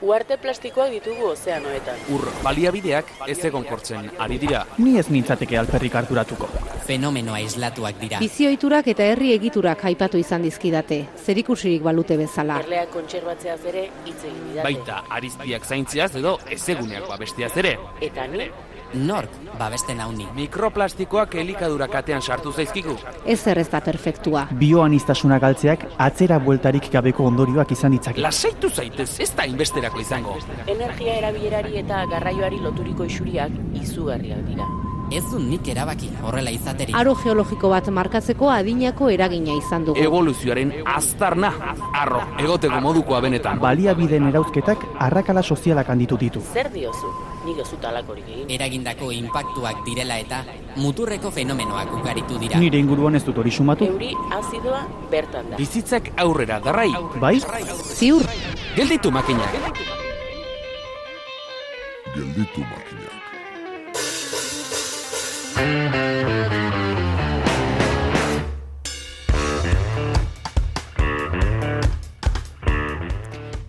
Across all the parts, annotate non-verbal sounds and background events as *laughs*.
Uarte plastikoak ditugu ozeanoetan. Ur baliabideak ez egon kortzen ari dira. Ni ez nintzateke alperrik harturatuko. Fenomenoa islatuak dira. Bizioiturak eta herri egiturak aipatu izan dizkidate, zerikusirik balute bezala. Erleak kontserbatzeaz ere hitz egin didate. Baita arizpiak zaintziaz edo ezeguneak babestiaz ere. Eta ni, Nork babesten hauni. Mikroplastikoak elikadura katean sartu zaizkigu. Ez zer ez da perfektua. Bioanistasuna galtzeak atzera bueltarik gabeko ondorioak izan ditzake. Lasaitu zaitez, ez da inbesterako izango. energia erabilerari eta garraioari loturiko isuriak izugarriak dira. Ez du nik erabaki horrela izaterik. Aro geologiko bat markatzeko adinako eragina izan dugu. Evoluzioaren aztarna, arro, egoteko modukoa benetan. Baliabideen erauzketak arrakala sozialak handitu ditu. Zer diozu? Nik ez dut alakorik egin. Eragindako inpaktuak direla eta muturreko fenomenoak ugaritu dira. Nire inguruan ez dut hori sumatu. Euri azidoa bertan da. Bizitzak aurrera darrai. Bai? Ziur, Gelditu makinak. Gelditu makinak.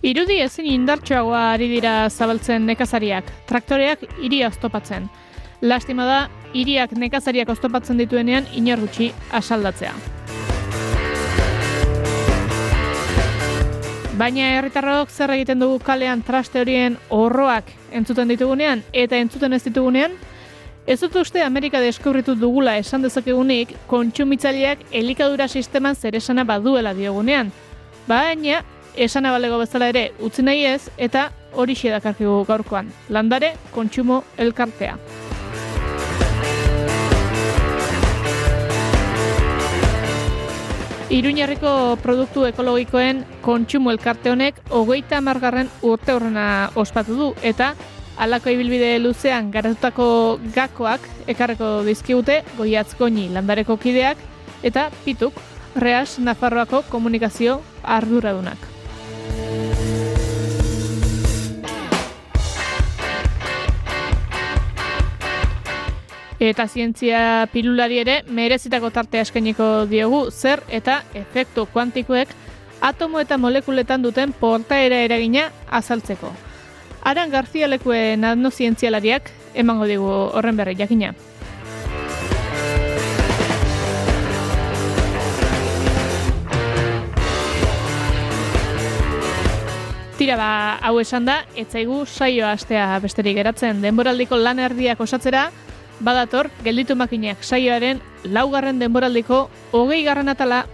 Irudi ezin indartsuagoa ari dira zabaltzen nekazariak, traktoreak iria oztopatzen. Lastima da, iriak nekazariak oztopatzen dituenean inor gutxi asaldatzea. Baina herritarrok zer egiten dugu kalean traste horien horroak entzuten ditugunean eta entzuten ez ditugunean? Ez dut uste Amerika deskubritu dugula esan dezakegunik kontsumitzaileak elikadura sisteman zeresana baduela diogunean. Baina, esana balego bezala ere utzi nahi ez eta hori dakarkigu gaurkoan. Landare kontsumo elkartea. Iruñerriko produktu ekologikoen kontsumo elkarte honek hogeita margarren urte horrena ospatu du eta halako ibilbide luzean garatutako gakoak ekarreko dizkigute goiatz goini landareko kideak eta pituk Reas Nafarroako komunikazio arduradunak. Eta zientzia pilulari ere merezitako tarte eskainiko diogu zer eta efektu kuantikoek atomo eta molekuletan duten portaera eragina azaltzeko. Aran Garzia lekuen nanozientzialariak emango digu horren berri jakina. Tira ba, hau esan da, etzaigu saio astea besterik geratzen denboraldiko lan erdiak osatzera, badator, gelditu makinak saioaren laugarren denboraldiko hogei garren atala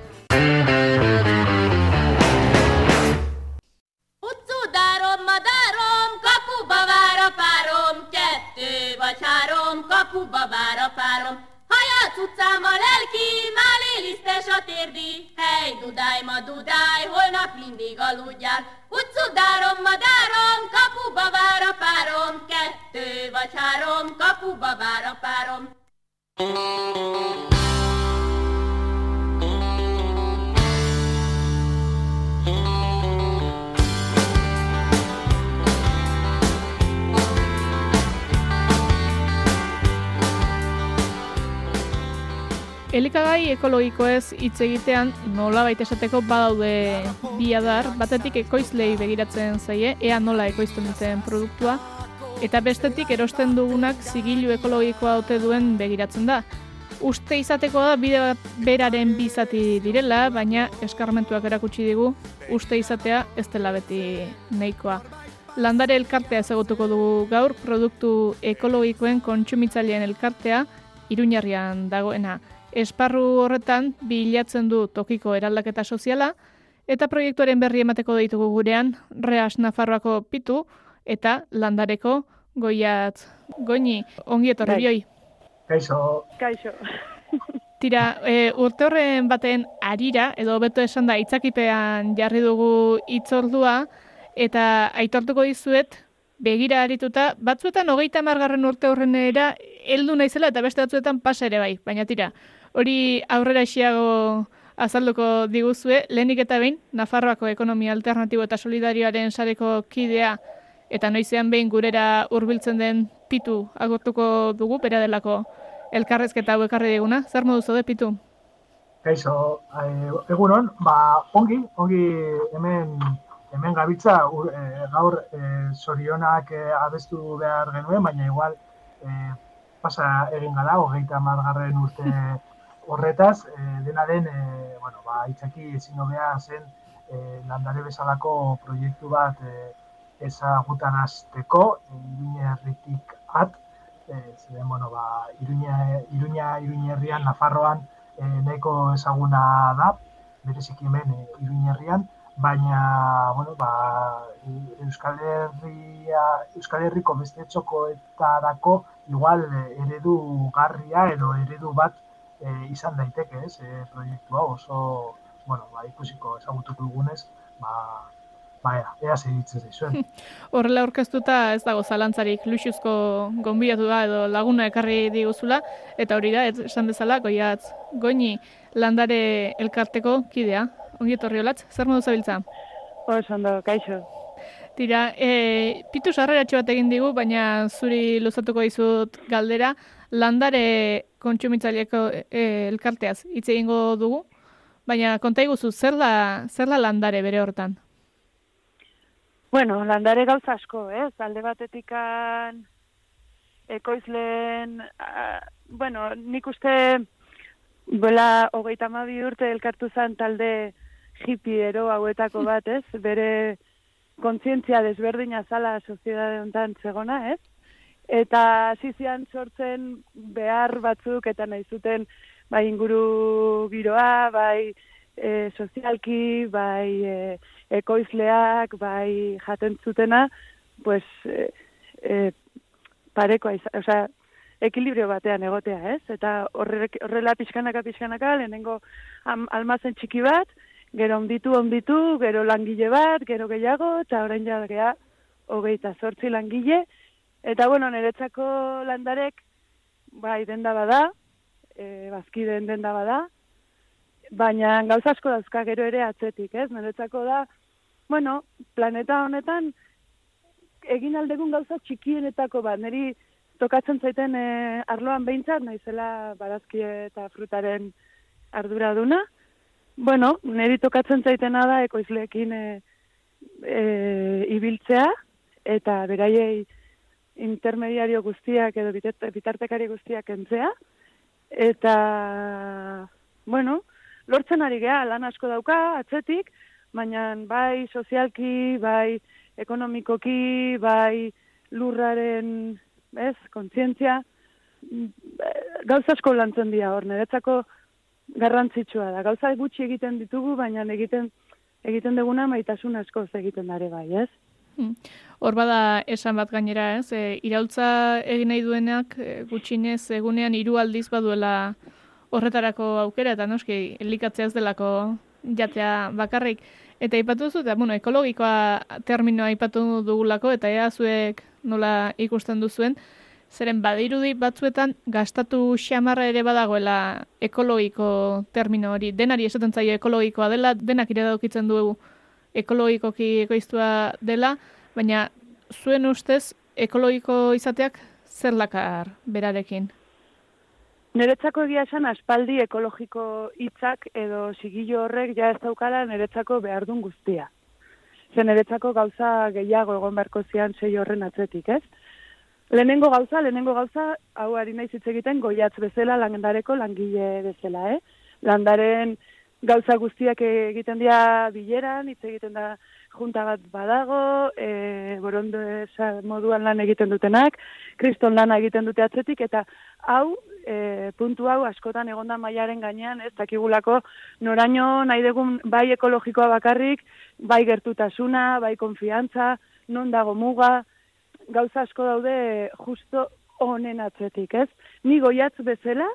Utcu dárom, madárom, kapuba vár a párom, kettő vagy három, kapuba vár a párom. Hajat utcám a lelki, máli lisztes a térdi, hely, dudáj, ma dudáj, holnap mindig aludjál. Utcu dárom, madárom, kapuba vár a párom, kettő vagy három, kapuba vár a párom. Elikagai ekologikoez hitz egitean nolabait esateko badaude bi adar, batetik ekoizlei begiratzen zaie, ea nola ekoizten duten produktua, eta bestetik erosten dugunak zigilu ekologikoa ote duen begiratzen da. Uste izateko da bide bat beraren bizati direla, baina eskarmentuak erakutsi digu uste izatea ez dela beti nahikoa. Landare elkartea ezagutuko dugu gaur, produktu ekologikoen kontsumitzaileen elkartea, iruñarrian dagoena. Esparru horretan bilatzen du tokiko eraldaketa soziala eta proiektuaren berri emateko ditugu gurean Reas Nafarroako pitu eta landareko goiat goini ongi etorri Bai. bioi. Kaixo, Kaixo. Tira, e, urte horren baten arira, edo beto esan da, itzakipean jarri dugu itzordua, eta aitortuko dizuet, begira arituta, batzuetan hogeita margarren urte horrenera heldu naizela eta beste batzuetan pasa ere bai, baina tira, hori aurrera isiago azalduko diguzue, lehenik eta behin, Nafarroako ekonomia alternatibo eta solidarioaren sareko kidea, eta noizean behin gurera hurbiltzen den pitu agurtuko dugu, bera delako elkarrezketa hau ekarri diguna. Zer modu zaude pitu? kaixo, eh, egunon, ba, ongi, ongi hemen hemen gabitza ur- e, gaur e, sorionak e, abestu behar genuen, baina igual e, pasa egin gara, hogeita margarren urte *laughs* horretaz, e, dena den, e, bueno, ba, itzaki ezin hobea zen e, landare bezalako proiektu bat e, ezagutarazteko, e, Iruña herritik at, e, zeren, bueno, ba, Iruña, Iruña, Iruña herrian, Nafarroan, e, nahiko ezaguna da, bereziki hemen e, Iruña herrian, baina, bueno, ba, Euskal Herria, Euskal Herriko beste txokoetarako igual eredu garria edo eredu bat e, izan daiteke, ez, e, proiektua oso, bueno, ba, ikusiko ezagutuko dugunez, ba, ba, ea, ea segitzen zaizuen. *laughs* Horrela aurkeztuta ez dago zalantzarik luxuzko gonbidatu da edo laguna ekarri diguzula, eta hori da, ez esan bezala, goiatz, goini landare elkarteko kidea. Ongi etorri olatz, zer modu zabiltza? Oso ondo, kaixo. Tira, e, pitu sarreratxo bat egin digu, baina zuri luzatuko dizut galdera, landare kontsumitzaileko e, elkarteaz hitz egingo dugu, baina konta iguzu, zer da, zer da landare bere hortan? Bueno, landare gauza asko, ez? Alde batetikan ekoizlen, a, bueno, nik uste bela hogeita hamabi urte elkartu zen talde hipiero hauetako bat, ez? Bere kontzientzia desberdina zala soziedade honetan zegona, ez? Eta hasi zian sortzen behar batzuk eta nahi zuten bai inguru giroa, bai e, sozialki, bai e, ekoizleak, bai jaten zutena, pues e, e, parekoa, osea, ekilibrio batean egotea, ez? Eta horrek, horrela pixkanaka, pixkanaka, lehenengo am, almazen txiki bat, gero onditu, onditu, gero langile bat, gero gehiago, eta orain ja gea, hogeita zortzi langile, eta bueno, niretzako landarek, bai, denda bada, e, bazkideen denda bada, baina gauza asko dauzka gero ere atzetik, ez? Niretzako da, bueno, planeta honetan, egin aldegun gauza txikienetako bat, niri tokatzen zaiten e, arloan behintzat, naizela barazki eta frutaren arduraduna. Bueno, niri tokatzen zaitena da ekoizleekin e, e, ibiltzea, eta beraiei intermediario guztiak edo bitart- bitartekari guztiak entzea. Eta, bueno, lortzen ari geha, lan asko dauka, atzetik, baina bai sozialki, bai ekonomikoki, bai lurraren, ez, kontzientzia, gauza asko lantzen dira hor, niretzako garrantzitsua da. Gauza gutxi egiten ditugu, baina egiten egiten duguna maitasun asko egiten dare bai, ez? Hmm. Hor bada esan bat gainera, ez? E, iraultza egin nahi duenak e, gutxinez egunean hiru aldiz baduela horretarako aukera eta noski elikatzea ez delako jatea bakarrik. Eta aipatu duzu, eta bueno, ekologikoa terminoa aipatu dugulako, eta ea zuek nola ikusten duzuen, zeren badirudi batzuetan gastatu xamarra ere badagoela ekologiko termino hori. Denari esaten zaio ekologikoa dela, denak iradokitzen dugu ekologikoki ekoiztua dela, baina zuen ustez ekologiko izateak zer lakar berarekin? Niretzako egia esan aspaldi ekologiko hitzak edo sigillo horrek ja ez daukala niretzako behar dun guztia. Ze niretzako gauza gehiago egon beharko zian sei horren atzetik, ez? Lehenengo gauza, lehenengo gauza, hau ari naiz hitz egiten goiatz bezala landareko langile bezala, eh? Landaren gauza guztiak egiten dira bileran, hitz egiten da junta bat badago, e, borondo moduan lan egiten dutenak, kriston lana egiten dute atzetik, eta hau, e, puntu hau askotan egonda mailaren gainean, ez dakigulako noraino nahi dugun bai ekologikoa bakarrik, bai gertutasuna, bai konfiantza, non dago muga, gauza asko daude justo honen atzetik, ez? Ni goiatz bezala,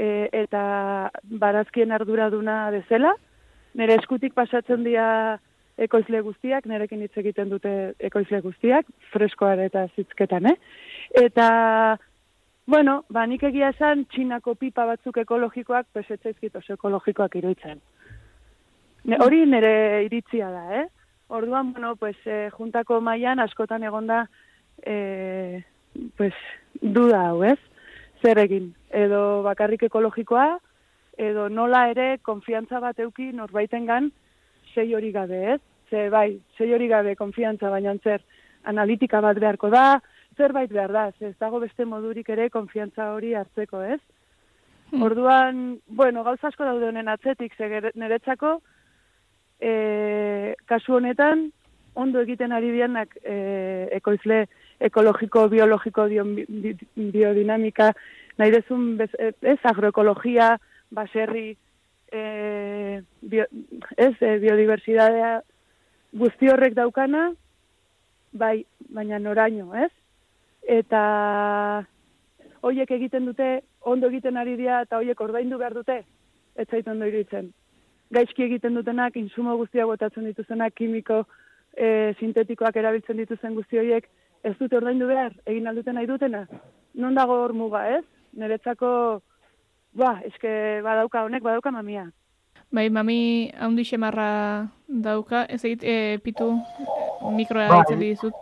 e, eta barazkien arduraduna bezala, nire eskutik pasatzen dira ekoizle guztiak, nirekin hitz egiten dute ekoizle guztiak, freskoan eta zitzketan, eh? Eta, bueno, ba, nik egia esan, txinako pipa batzuk ekologikoak, pesetzaizkit oso ekologikoak iruditzen. Ne, hori nire iritzia da, eh? Orduan, bueno, pues, eh, juntako mailan askotan egonda, eh, pues, duda hau, ez? Zer egin? Edo bakarrik ekologikoa, edo nola ere konfiantza bat euki norbaitengan sei hori gabe, ez? ze bai, zei hori gabe konfiantza baina zer analitika bat beharko da, zerbait behar da, ze ez dago beste modurik ere konfiantza hori hartzeko, ez? Hmm. Orduan, bueno, gauza asko daude honen atzetik, ze niretzako, e, kasu honetan, ondo egiten ari dianak e, ekoizle ekologiko, biologiko, dio, bi, biodinamika, nahi dezun, bez, ez, agroekologia, baserri, e, bio, ez, e, biodiversidadea, guzti horrek daukana, bai, baina noraino, ez? Eta hoiek egiten dute, ondo egiten ari dira, eta hoiek ordaindu behar dute, ez zait ondo iruditzen. Gaizki egiten dutenak, insumo guztiak botatzen dituztenak, kimiko, e, sintetikoak erabiltzen dituzten guzti horiek, ez dute ordaindu behar, egin alduten nahi dutena. Non dago hor muga, ez? Niretzako, ba, eske badauka honek, badauka mamia. Bai, mami haundi xemarra dauka, ez egit, e, pitu mikroa Bai. itzali dizut.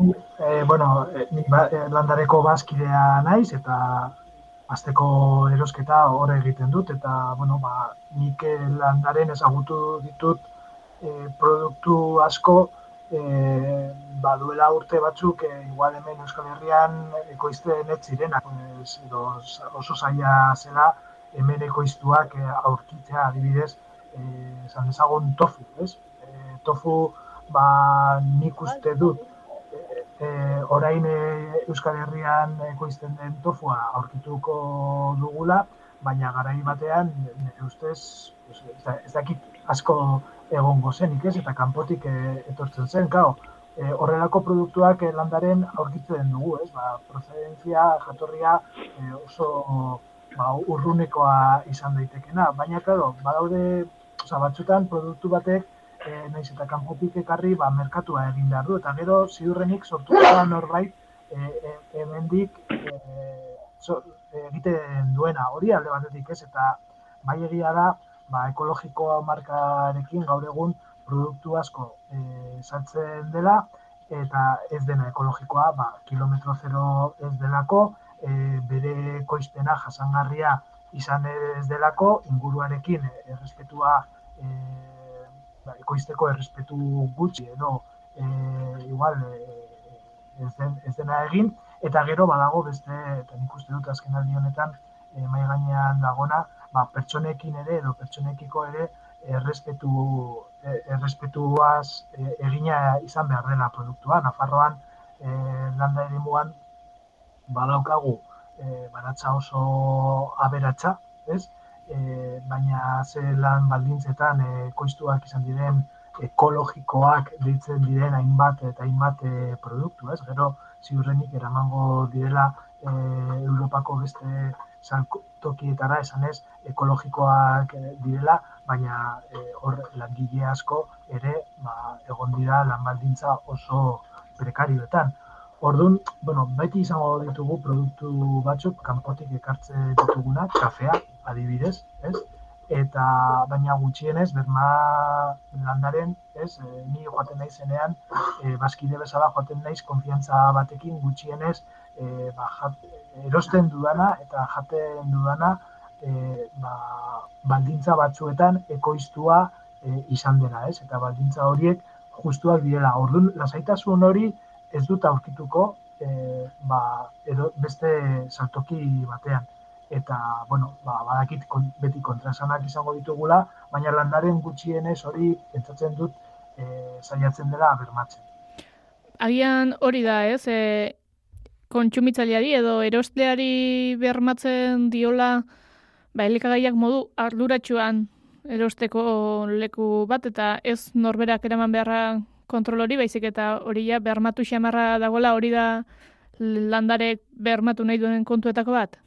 E, bueno, e, nik ba, e, landareko bazkidea naiz eta azteko erosketa hor egiten dut eta bueno, ba, nik landaren ezagutu ditut e, produktu asko e, baduela urte batzuk e, igual hemen Euskal Herrian ekoizten ez edo oso zaila zela hemen ekoiztuak e, aurkitzea adibidez e, esan dezagun tofu, ez? E, tofu ba, nik uste dut e, orain e, Euskal Herrian ekoizten den tofua aurkituko dugula, baina garai batean, nire ustez, pues, ez, da- ez dakit asko egongo zenik ez, eta kanpotik e, etortzen zen, kao, e, horrelako produktuak e, landaren aurkitzen dugu, ez, ba, procedentzia, jatorria e, oso ba, urrunekoa izan daitekena, baina, claro, badaude, oza, batzutan produktu batek e, naiz eta kanpotik ekarri ba, merkatua egin behar du, eta gero ziurrenik sortuko da norbait e, e, hemendik e, so, egiten duena, hori alde batetik ez, eta bai egia da, ba, ekologikoa markarekin gaur egun produktu asko e, saltzen dela, eta ez dena ekologikoa, ba, kilometro zero ez delako, e, bere koizpena jasangarria izan ez delako, inguruarekin errespetua e, ba, ekoizteko errespetu gutxi edo e, igual e, ez, den, ez dena egin eta gero badago beste eta nik uste dut azken aldi honetan e, mai gainean dagona ba, pertsonekin ere edo pertsonekiko ere errespetu e, errespetuaz e, egina izan behar dela produktua. Nafarroan e, landa eremuan badaukagu e, baratza oso aberatsa, ez? E, baina ze lan baldintzetan e, koiztuak izan diren ekologikoak deitzen diren hainbat eta hainbat e, produktu, ez? Gero ziurrenik eramango direla e, Europako beste saltokietara esanez ekologikoak e, direla, baina e, hor langile asko ere ba, egon dira lan baldintza oso prekarioetan. Orduan, bueno, beti izango ditugu produktu batzuk kanpotik ekartzen ditugunak, kafea adibidez, ez? Eta baina gutxienez berma landaren, ez? E, ni joaten naizenean, *laughs* e, bazkide bezala joaten naiz konfiantza batekin gutxienez e, ba, jat, erosten dudana eta jaten dudana e, ba, baldintza batzuetan ekoiztua e, izan dela, ez? Eta baldintza horiek justuak direla. Orduan, lasaitasun hori ez dut aurkituko e, ba, edo beste saltoki batean. Eta, bueno, ba, badakit kon, beti kontrasanak izango ditugula, baina landaren gutxienez hori pentsatzen dut e, saiatzen dela bermatzen. Agian hori da, ez? E, kontsumitzaileari edo erostleari bermatzen diola ba, elikagaiak modu arduratsuan erosteko leku bat eta ez norberak eraman beharra kontrol hori, baizik eta hori ja bermatu xamarra dagoela hori da landarek bermatu nahi duen kontuetako bat?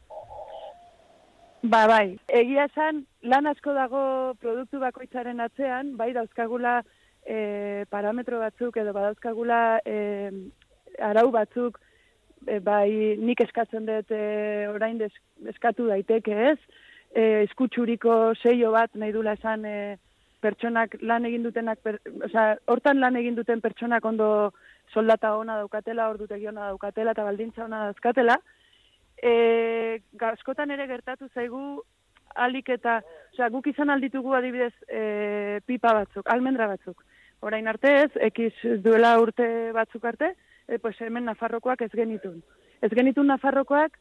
Ba, bai, egia esan, lan asko dago produktu bakoitzaren atzean, bai dauzkagula e, parametro batzuk edo badauzkagula e, arau batzuk, e, bai nik eskatzen dut e, orain des, eskatu daiteke ez, e, eskutsuriko seio bat nahi dula esan e, pertsonak lan egin dutenak, per, osea, hortan lan egin duten pertsonak ondo soldata ona daukatela, ordutegi ona daukatela eta baldintza ona dauzkatela, e, askotan ere gertatu zaigu alik eta, osea, guk izan alditugu adibidez e, pipa batzuk, almendra batzuk. Orain arte ez, ekiz duela urte batzuk arte, e, pues hemen Nafarrokoak ez genitun. Ez genitun Nafarrokoak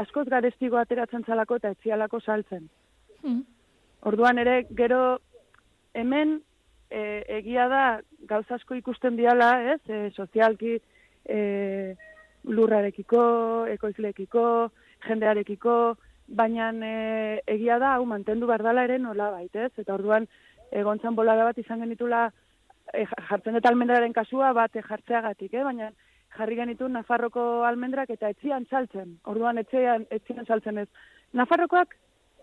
askoz garestigo ateratzen zalako eta etzialako saltzen. Hmm. Orduan ere, gero hemen e, egia da gauza asko ikusten diala, ez? E, sozialki e, lurrarekiko, ekoizlekiko, jendearekiko, baina e, egia da hau mantendu bardala ere nola bait, ez? Eta orduan egontzan bolada bat izan genitula e, jartzen dut almendraren kasua bat e, jartzeagatik, eh? baina jarri genitu Nafarroko almendrak eta etzian saltzen. Orduan etzean etzian saltzen ez. Nafarrokoak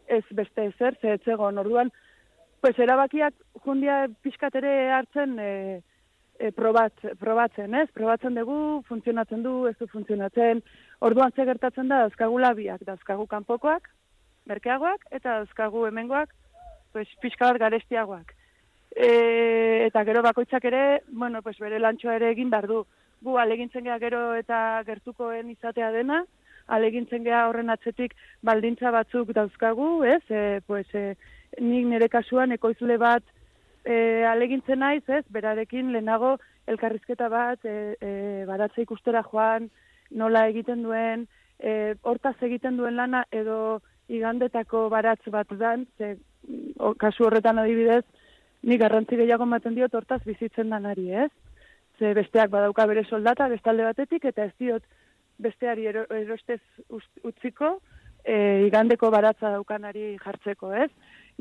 ez beste ezer, ze etzegon. Orduan pues erabakiak jundia pixkat ere hartzen e, e, probat, probatzen, ez? Probatzen dugu, funtzionatzen du, ez du funtzionatzen. Orduan ze gertatzen da dauzkagu labiak, dauzkagu kanpokoak, merkeagoak eta dauzkagu hemengoak, pues pixka bat garestiagoak. E, eta gero bakoitzak ere, bueno, pues bere lantxoa ere egin behar du gu alegintzen gea gero eta gertukoen izatea dena, alegintzen gea horren atzetik baldintza batzuk dauzkagu, ez? E, pues, e, nik nire kasuan ekoizule bat e, alegintzen naiz, ez? Berarekin lehenago elkarrizketa bat, e, e, baratze ikustera joan, nola egiten duen, e, hortaz egiten duen lana edo igandetako baratz bat dan, ze, o, kasu horretan adibidez, ni garrantzi gehiago ematen diot hortaz bizitzen danari, ez? ze besteak badauka bere soldata bestalde batetik eta ez diot besteari ero, erostez utziko e, igandeko baratza daukanari jartzeko, ez?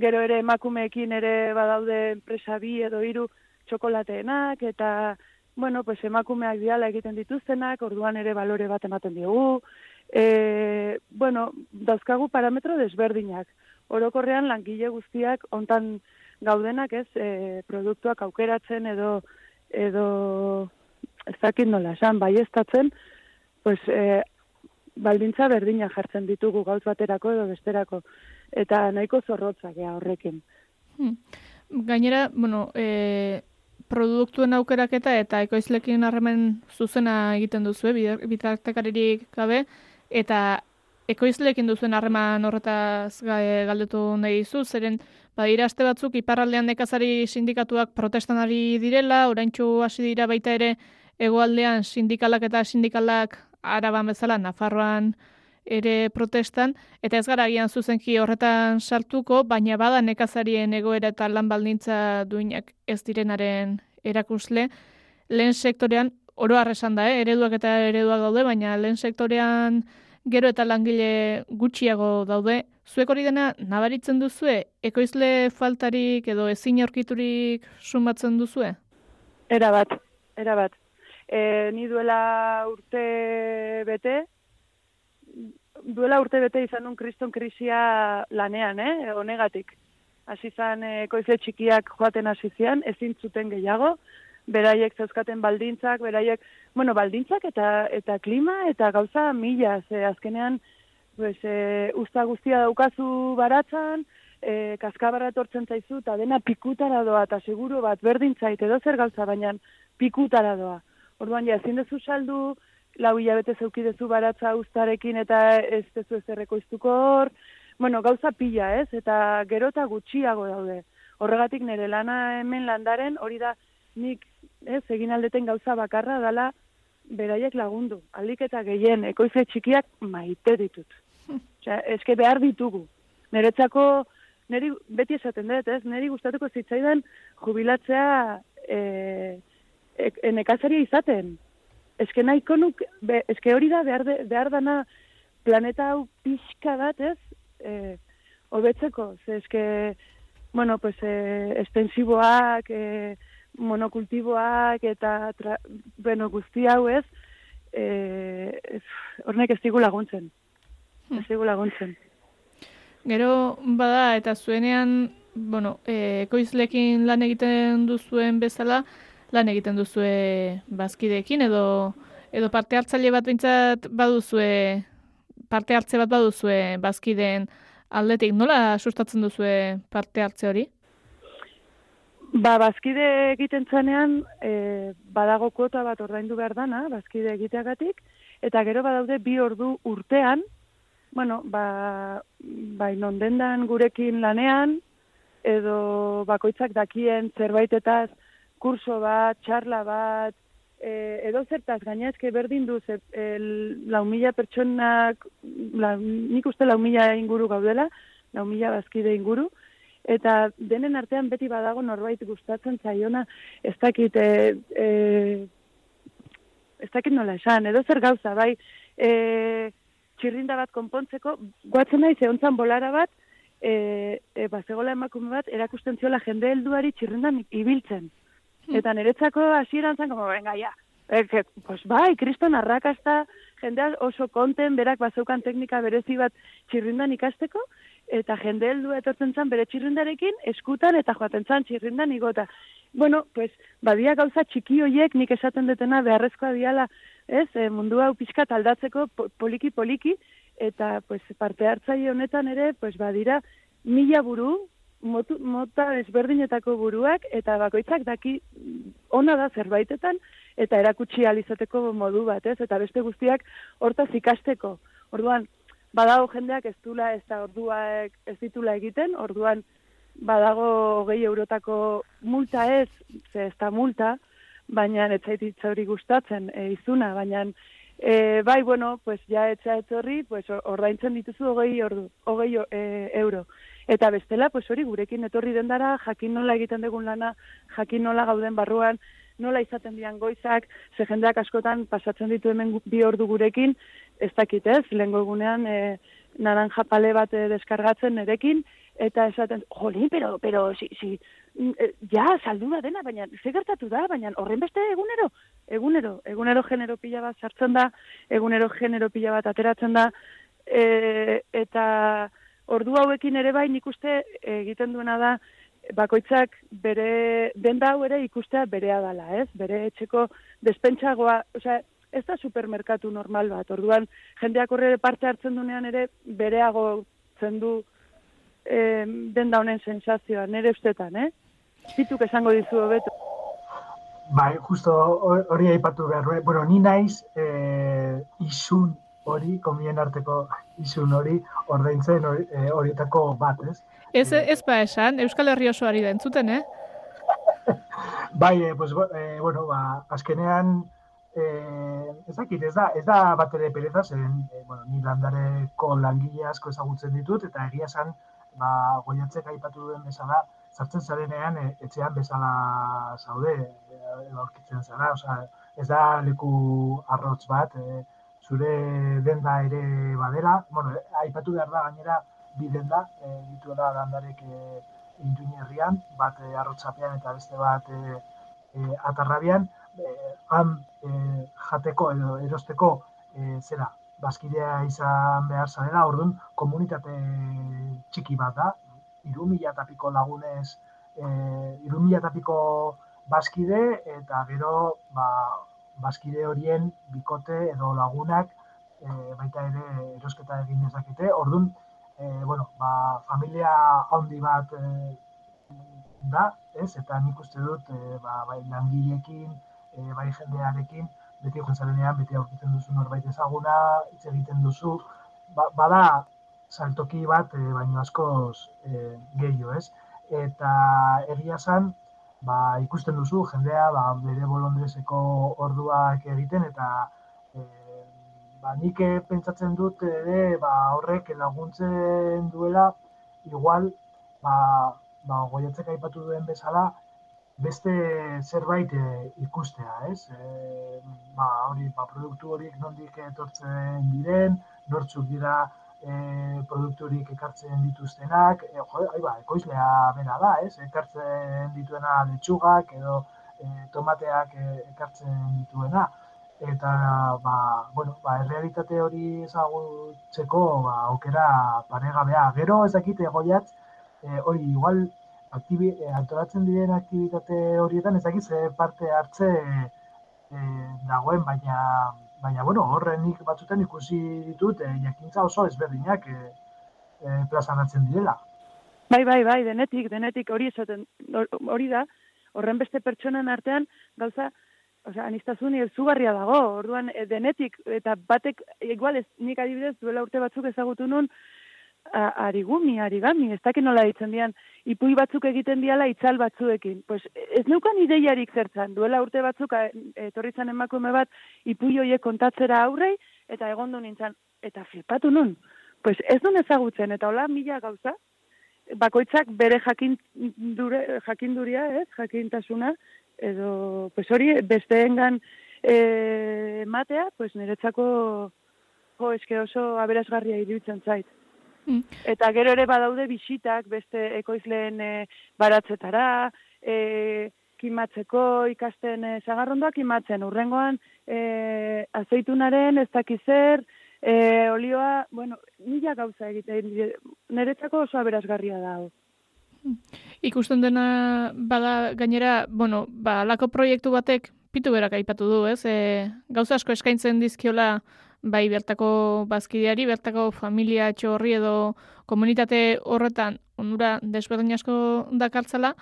Gero ere emakumeekin ere badaude enpresa bi edo hiru txokolateenak eta bueno, pues emakumeak diala egiten dituztenak, orduan ere balore bat ematen diogu. E, bueno, dauzkagu parametro desberdinak. Orokorrean langile guztiak hontan gaudenak, ez? E, produktuak aukeratzen edo edo ez dakit nola esan, bai pues, e, baldintza berdina jartzen ditugu gauz baterako edo besterako. Eta nahiko zorrotzak ea horrekin. Hmm. Gainera, bueno, e, produktuen aukeraketa eta ekoizlekin harremen zuzena egiten duzu, e, bitartekaririk gabe, eta ekoizlekin duzuen harreman horretaz galdetu nahi zu, zeren Badira aste batzuk iparraldean nekazari sindikatuak protestanari direla, oraintxu hasi dira baita ere hegoaldean sindikalak eta sindikalak araban bezala Nafarroan ere protestan eta ez gara gian zuzenki horretan sartuko, baina bada nekazarien egoera eta lan baldintza duinak ez direnaren erakusle lehen sektorean oro arresan da, eh? ereduak eta ereduak daude, baina lehen sektorean gero eta langile gutxiago daude, zuek hori dena nabaritzen duzue, ekoizle faltarik edo ezin aurkiturik sumatzen duzue? Era bat, era bat. E, ni duela urte bete, duela urte bete izan un kriston krisia lanean, eh, honegatik. Hasi zan ekoizle txikiak joaten hasi zian, ezin zuten gehiago, beraiek zeuzkaten baldintzak, beraiek, bueno, baldintzak eta eta klima eta gauza mila, ze azkenean pues, e, usta guztia daukazu baratzan, e, kaskabarra etortzen zaizu, eta dena pikutara doa, eta seguru bat berdintzait edo zer gauza, baina pikutara doa. Orduan, ja, ezin dezu saldu, lau hilabete zeukidezu baratza ustarekin eta ez dezu ez erreko hor, bueno, gauza pila, ez? Eta gero eta gutxiago daude. Horregatik nire lana hemen landaren, hori da nik ez, egin aldeten gauza bakarra dala beraiek lagundu. Aldik eta gehien, ekoize txikiak maite ditut. *laughs* Osea, eske behar ditugu. Neretzako, neri, beti esaten dut, ez? Neri gustatuko zitzaidan jubilatzea e, e, e izaten. Eske nahiko nuk, be, eske hori da behar, de, behar dana planeta hau pixka bat, ez? E, obetzeko, ze eske, bueno, pues, e, estensiboak, e, monokultiboak eta tra, bueno, guzti hau ez, e, hornek ez digu laguntzen. Hmm. Ez digu laguntzen. Gero, bada, eta zuenean, bueno, e, ekoizlekin lan egiten duzuen bezala, lan egiten duzue bazkideekin, edo, edo parte hartzaile bat bintzat baduzue, parte hartze bat baduzue bazkideen aldetik. Nola sustatzen duzue parte hartze hori? Ba, bazkide egiten zanean, e, badago kuota bat ordaindu behar dana, bazkide egiteagatik, eta gero badaude bi ordu urtean, bueno, ba, ba inondendan gurekin lanean, edo bakoitzak dakien zerbaitetaz kurso bat, txarla bat, e, edo zertaz gainezke berdin du, ze, e, lau mila pertsonak, la, nik uste lau mila inguru gaudela, lau mila bazkide inguru, eta denen artean beti badago norbait gustatzen zaiona, ez dakit, e, e, ez dakit nola esan, edo zer gauza, bai, e, txirrinda bat konpontzeko, guatzen nahi zehontzan bolara bat, e, e, bazegola emakume bat, erakusten ziola jende helduari txirrindan ibiltzen. Eta niretzako hasieran zen, como, venga, ya. E, que, pues bai, kriston arrakasta, jendea oso konten, berak bazeukan teknika berezi bat txirrindan ikasteko, eta jende heldu etortzen zen bere txirrindarekin, eskutan eta joaten zen txirrindan igota. Bueno, pues, badia gauza txiki hoiek nik esaten detena beharrezkoa diala, ez, e, mundu hau pixka taldatzeko poliki-poliki, eta pues, parte hartzaile honetan ere, pues, badira, mila buru, motu, mota desberdinetako buruak, eta bakoitzak daki ona da zerbaitetan, eta erakutsi alizateko modu bat, ez? Eta beste guztiak hortaz ikasteko. Orduan, badago jendeak ez dula ez da orduak ez ditula egiten, orduan badago hogei eurotako multa ez, ze ez da multa, baina ez zaititza hori gustatzen e, izuna, baina e, bai, bueno, pues ja etza etorri, pues ordaintzen dituzu hogei, ordu, hogei e, euro. Eta bestela, pues hori gurekin etorri dendara, jakin nola egiten dugun lana, jakin nola gauden barruan, nola izaten dian goizak, ze jendeak askotan pasatzen ditu hemen bi ordu gurekin, ez dakit ez, lehenko egunean e, naranja pale bat e, deskargatzen erekin, eta esaten, jolin, pero, pero, si, si, ja, saldu dena, baina, ze gertatu da, baina, horren egunero, egunero, egunero genero pila bat sartzen da, egunero genero pila bat ateratzen da, e, eta ordu hauekin ere bai nik uste egiten duena da, bakoitzak bere denda hau ere ikustea berea dala, ez? Bere etxeko despentsagoa, osea, ez da supermerkatu normal bat. Orduan, jendeak horre parte hartzen dunean ere bereago zendu eh, denda honen sensazioa, nire ustetan, eh? Zituk esango dizu beto. Bai, justo hori aipatu behar, bueno, ni naiz eh, isun hori, komien arteko isun hori, ordaintzen horietako bat, ez? Ez, ez ba esan, Euskal Herri oso ari da entzuten, eh? *laughs* bai, eh, pues, eh, bueno, ba, azkenean, eh, ez dakit, ez da, ez da bat ere pereza, zen, eh, bueno, ni landareko langile asko ezagutzen ditut, eta egia esan, ba, goiatzek aipatu duen bezala, zartzen zarenean, e, etxean bezala zaude, e, aurkitzen zara, oza, ez da leku arrotz bat, e, zure denda ere badela, bueno, aipatu behar da, gainera, biden da, e, ditu da landarek e, bat e, arrotzapean eta beste bat e, e, atarrabian, e, han e, jateko edo erosteko e, zera, bazkidea izan behar zarela, orduan komunitate txiki bat da, iru mila tapiko lagunez, e, iru mila tapiko bazkide, eta gero, ba, bazkide horien bikote edo lagunak e, baita ere erosketa egin dezakete. Orduan, e, bueno, ba, familia handi bat e, da, ez? Eta nik uste dut, e, ba, bai langileekin, e, bai jendearekin, beti joan beti aurkitzen duzu norbait ezaguna, hitz egiten duzu, ba, bada saltoki bat, e, baino askoz e, gehiago, ez? Eta egia san, ba, ikusten duzu, jendea, ba, bere bolondrezeko orduak egiten, eta ba, nik pentsatzen dut ere ba, horrek laguntzen duela igual ba, ba, goiatzek aipatu duen bezala beste zerbait e, ikustea, ez? E, ba, hori, ba, produktu horiek nondik etortzen diren, nortzuk dira e, produktu horiek ekartzen dituztenak, e, jo, ai, ba, ekoizlea bera da, ez? Ekartzen dituena letxugak edo e, tomateak e, ekartzen dituena eta ba, bueno, ba, errealitate hori ezagutzeko ba, aukera paregabea. Gero ez dakite goiat, e, hori igual aktibi, e, antolatzen diren aktivitate horietan ez dakit parte hartze e, dagoen, baina baina bueno, horrenik batzutan ikusi ditut e, jakintza oso ezberdinak e, e, plazanatzen direla. Bai, bai, bai, denetik, denetik hori esaten, hori da, horren beste pertsonen artean, gauza, Osea, anistazun zugarria dago, orduan denetik, eta batek, igual ez, nik adibidez, duela urte batzuk ezagutu nun, arigumi, arigami, ez dakit nola ditzen dian, ipui batzuk egiten diala itzal batzuekin. Pues ez neukan ideiarik zertzan, duela urte batzuk a- etorri zan emakume bat ipui hoiek kontatzera aurrei, eta egondu nintzen, eta flipatu nun. Pues ez duen ezagutzen, eta hola mila gauza, bakoitzak bere jakin dure, jakinduria, ez, jakintasuna, edo, pues hori, besteengan e, matea, pues niretzako, jo, eske oso aberasgarria iruditzen zait. Mm. Eta gero ere badaude bisitak beste ekoizleen e, baratzetara, e, kimatzeko ikasten e, zagarrondoak kimatzen. Urrengoan e, azeitunaren ez dakizer, e, olioa, bueno, mila gauza egiten, niretzako oso aberasgarria da. hau. Ikusten dena bada gainera, bueno, ba, alako proiektu batek pitu berak aipatu du, ez? E, gauza asko eskaintzen dizkiola bai bertako bazkideari, bertako familia txorri edo komunitate horretan onura desberdin asko dakartzala,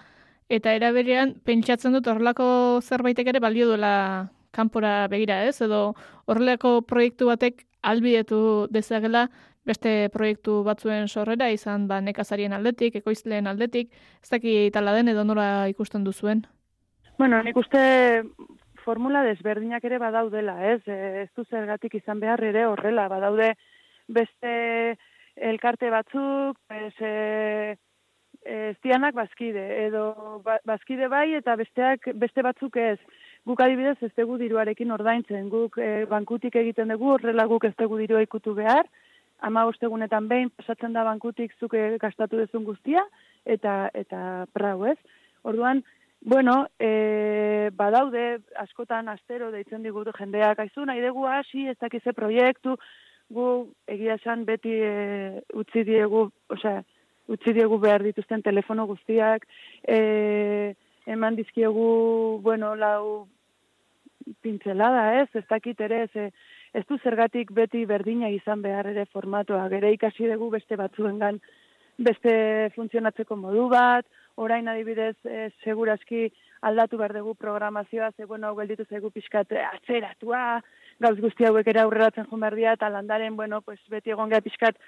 eta era berean pentsatzen dut horrelako zerbaitek ere balio duela kanpora begira, ez? Edo horrelako proiektu batek albidetu dezagela beste proiektu batzuen sorrera izan ba nekazarien aldetik, ekoizleen aldetik, ez daki tala den edo nola ikusten duzuen. Bueno, nik uste formula desberdinak ere badaudela, ez? E, ez du zergatik izan behar ere horrela, badaude beste elkarte batzuk, ez, e, ez dianak bazkide, edo ba, bazkide bai eta besteak beste batzuk ez. Guk adibidez ez dugu diruarekin ordaintzen, guk e, bankutik egiten dugu, horrela guk ez dugu dirua ikutu behar, ama ostegunetan behin pasatzen da bankutik zuke gastatu dezun guztia, eta, eta prau ez. Orduan, Bueno, e, badaude, askotan astero deitzen digutu jendeak, aizu nahi dugu hasi, ez dakize proiektu, gu egia esan beti e, utzi diegu, osea, utzi diegu behar dituzten telefono guztiak, e, eman dizkiegu, bueno, lau pintzelada, ez, ez dakit ere, ez, ez du zergatik beti berdina izan behar ere formatoa, gere ikasi dugu beste batzuengan beste funtzionatzeko modu bat, orain adibidez e, segurazki aldatu behar dugu programazioa, ze bueno, hau gelditu zaigu pixkat eh, atzeratua, gauz guzti hauek ere aurreratzen joan behar dira, eta landaren, bueno, pues beti egon geha pixkat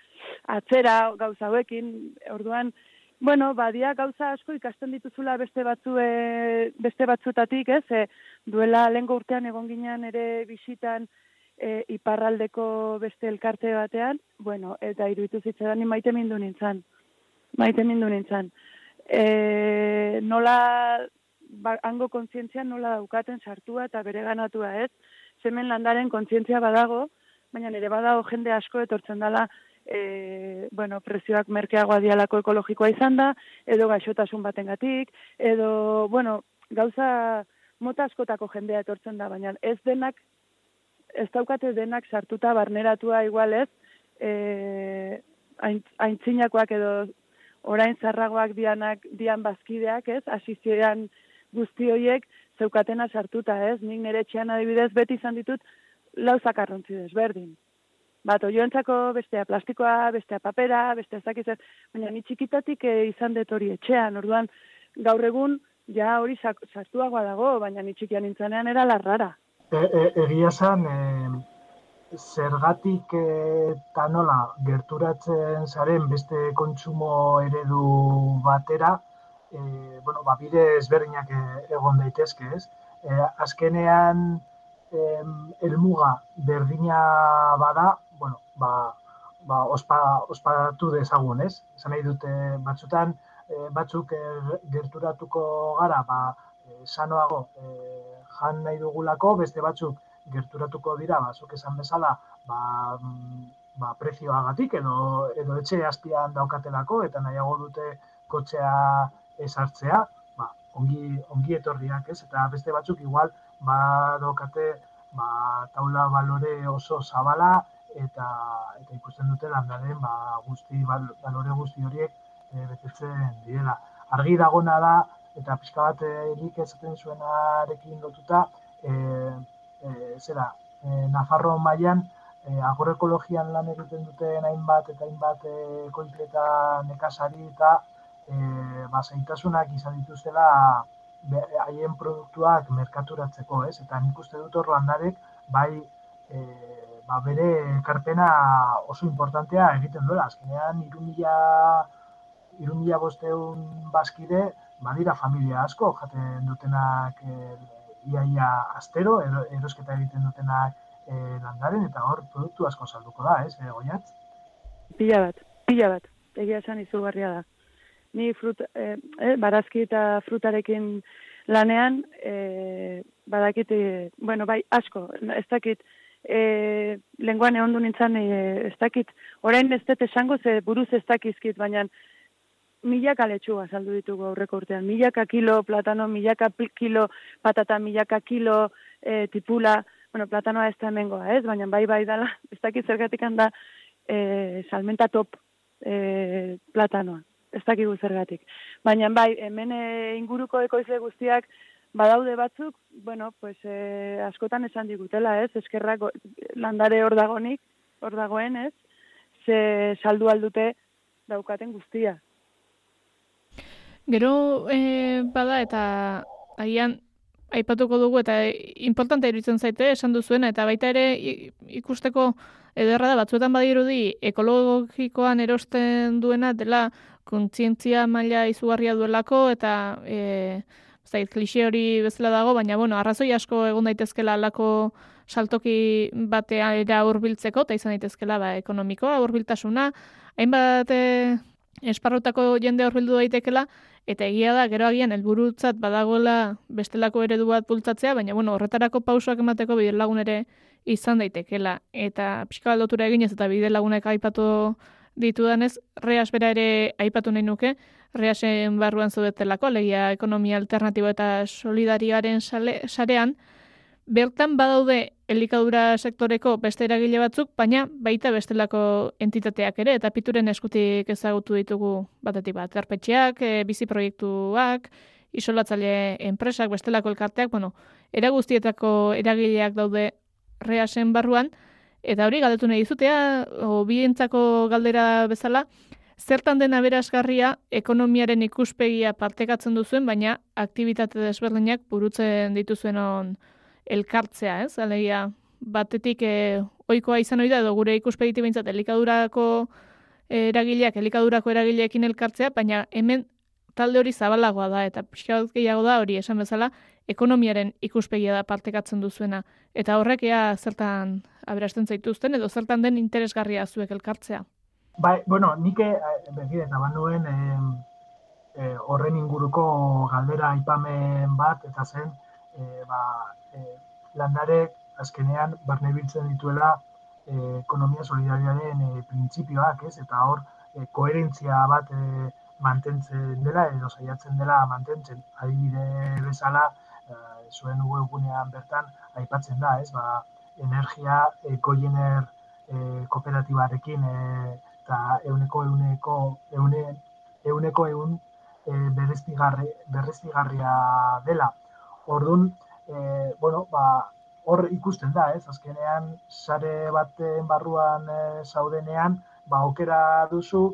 atzera gauza hauekin, orduan, bueno, badia gauza asko ikasten dituzula beste batzue, beste batzutatik, ez, e, duela lengo urtean egon ginean ere bisitan e, iparraldeko beste elkarte batean, bueno, eta iruditu zitzaidan ni maite mindu nintzen, maite mindu nintzen. E, nola, ba, hango kontzientzia nola daukaten sartua eta bere ganatua ez, zemen landaren kontzientzia badago, baina nire badago jende asko etortzen dela, e, bueno, prezioak merkeagoa dialako ekologikoa izan da, edo gaixotasun batengatik, edo, bueno, gauza mota askotako jendea etortzen da, baina ez denak, ez daukate denak sartuta barneratua igual ez, e, aintzinakoak edo orain zarragoak dianak dian bazkideak, ez? Asizian guzti horiek zeukatena sartuta, ez? Nik nire etxean adibidez beti izan ditut lau zakarrontzi desberdin. Bat, oioentzako bestea plastikoa, bestea papera, bestea zakiz baina ni txikitatik e, izan dut hori etxean, orduan gaur egun ja hori sartuagoa dago, baina ni txikian nintzenean era larrara. E, e, egia esan, e, zergatik e, eta nola gerturatzen zaren beste kontsumo eredu batera, e, bueno, ba, bide ezberdinak e, egon daitezke, ez? E, azkenean, em, helmuga berdina bada, bueno, ba, ba, ospa, ospatu dezagun, ez? Esan nahi dute batzutan, e, batzuk e, gerturatuko gara, ba, sanoago e, jan nahi dugulako, beste batzuk gerturatuko dira, ba, zuk esan bezala, ba, ba, prezioagatik edo, edo etxe azpian daukatelako, eta nahiago dute kotxea esartzea, ba, ongi, ongi etorriak, ez? Eta beste batzuk igual, ba, daukate, ba, taula balore oso zabala, eta eta ikusten dute landaren ba, guzti bal, balore guzti horiek e, betetzen direla. Argi dagona da eta pixka bat erik esaten zuenarekin lotuta e, e, zera e, Nafarro mailan e, agroekologian lan egiten duten hainbat eta hainbat e, nekazari eta e, ba, zaitasunak izan dituztela haien produktuak merkaturatzeko, ez? Eta nik uste dut hor landarek bai e, ba, bere ekarpena oso importantea egiten duela. Azkenean, irumila, irumila bosteun bazkide, badira familia asko, jaten dutenak e, iaia astero, ero, erosketa egiten dutenak e, landaren, eta hor produktu asko salduko da, ez, e, goiatz? Pila bat, pila bat, egia esan izugarria da. Ni frut, e, e, barazki eta frutarekin lanean, e, badakit, e, bueno, bai, asko, ez dakit, e, lenguan egon du nintzen, e, ez dakit, orain ez dut esango ze buruz ez dakizkit, baina milaka letxua saldu ditugu aurreko urtean. Milaka kilo platano, milaka kilo patata, milaka kilo e, tipula, bueno, platanoa ez da hemengoa, ez? Baina bai bai dala, *laughs* ez dakit zergatik handa e, salmenta top e, platanoa. Ez dakigu zergatik. Baina bai, hemen e, inguruko ekoizle guztiak badaude batzuk, bueno, pues, e, askotan esan digutela, ez? Eskerrak landare hor dagonik, hor dagoen, ez? Ze saldu aldute daukaten guztia. Gero e, bada eta agian aipatuko dugu eta importante iruditzen zaite esan duzuena eta baita ere ikusteko ederra da batzuetan badirudi ekologikoan erosten duena dela kontzientzia maila izugarria duelako eta e, zait klixe hori bezala dago baina bueno arrazoi asko egon daitezkela alako saltoki batea era hurbiltzeko eta izan daitezkela ba ekonomikoa hurbiltasuna. Hainbat e, esparrotako jende hurbildu daitekela Eta egia da, gero agian, helburutzat badagoela bestelako eredu bat bultzatzea, baina bueno, horretarako pausoak emateko bide lagun ere izan daitekela. Eta pixka baldotura eginez eta bide lagunek aipatu ditudanez, reas bera ere aipatu nahi nuke, reasen barruan zudetelako, alegia ekonomia alternatibo eta solidarioaren sarean, Bertan badaude elikadura sektoreko beste eragile batzuk, baina baita bestelako entitateak ere, eta pituren eskutik ezagutu ditugu batetik bat. Erpetxeak, e, bizi proiektuak, isolatzaile enpresak, bestelako elkarteak, bueno, eraguztietako eragileak daude reasen barruan, eta hori galdetu nahi dizutea, o bientzako galdera bezala, zertan dena berazgarria ekonomiaren ikuspegia partekatzen duzuen, baina aktivitate desberdinak burutzen dituzuen on, elkartzea, ez? Alegia, batetik e, ohikoa izan da edo gure ikuspegiti beintzat elikadurako eragileak elikadurako eragileekin elkartzea, baina hemen talde hori zabalagoa da eta pixka gehiago da hori esan bezala ekonomiaren ikuspegia da partekatzen duzuena eta horrek ea zertan aberasten zaituzten edo zertan den interesgarria zuek elkartzea. Bai, bueno, nik begire eta banuen eh, horren inguruko galdera aipamen bat eta zen eh, ba, e, landare azkenean barne biltzen dituela e, ekonomia solidarioaren e, printzipioak, ez? Eta hor, e, koherentzia bat e, mantentzen dela, edo saiatzen dela mantentzen. Adibide bezala, e, zuen webgunean bertan, aipatzen da, ez? Ba, energia e, koiener e, kooperatibarekin e, eta euneko euneko eune, euneko eun e, berreztigarria dela. Orduan, e, bueno, ba, hor ikusten da, ez? Azkenean, sare baten barruan e, zaudenean, ba, okera duzu,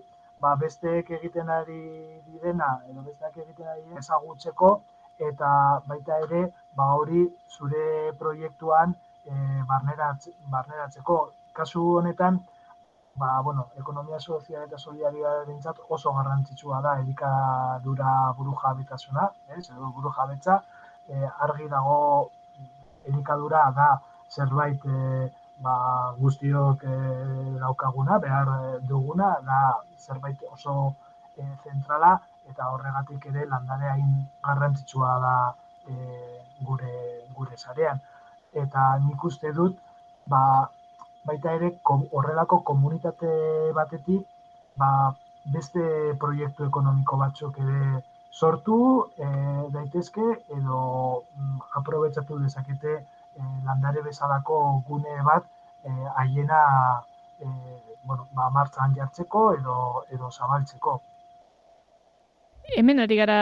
ba, besteek egiten ari direna, edo besteak egiten ari ezagutzeko, eta baita ere, ba, hori zure proiektuan e, barneratzeko. Kasu honetan, ba, bueno, ekonomia sozial eta solidarioa bintzat oso garrantzitsua da elikadura buru jabetasuna, ez, edo buru jabetza, e, argi dago elikadura da zerbait e, ba, guztiok e, daukaguna, behar duguna, da zerbait oso e, zentrala eta horregatik ere landare hain garrantzitsua da e, gure gure sarean. Eta nik uste dut, ba, baita ere horrelako komunitate batetik, ba, beste proiektu ekonomiko batzuk ere sortu e, daitezke edo mm, aprobetsatu dezakete e, landare bezalako gune bat e, haiena e, bueno, ba, martzan jartzeko edo, edo zabaltzeko. Hemen ari gara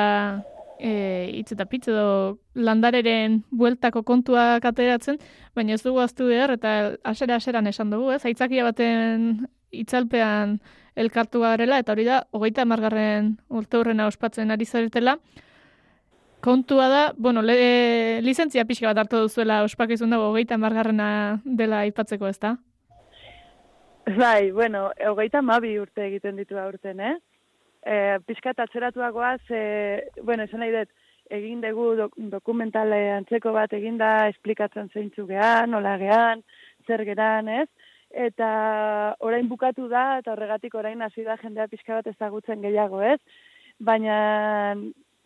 e, hitz eta pitz edo landareren bueltako kontua ateratzen, baina ez dugu aztu behar eta asera aseran esan dugu, ez? Aitzakia baten itzalpean elkartu garela, eta hori da, hogeita margarren urte hurrena ospatzen ari zaretela. Kontua da, bueno, le, lizentzia pixka bat hartu duzuela ospakizun dago hogeita margarrena dela aipatzeko ez da? Bai, bueno, hogeita mabi urte egiten ditu aurten, eh? E, Piskat atzeratuagoaz, e, bueno, esan nahi dut, egin dugu dok, dokumentale antzeko bat eginda esplikatzen zeintzu gehan, nola gehan, zer geran, ez? Eta orain bukatu da, eta horregatik orain hasi da jendea pixka bat ezagutzen gehiago, ez? Baina,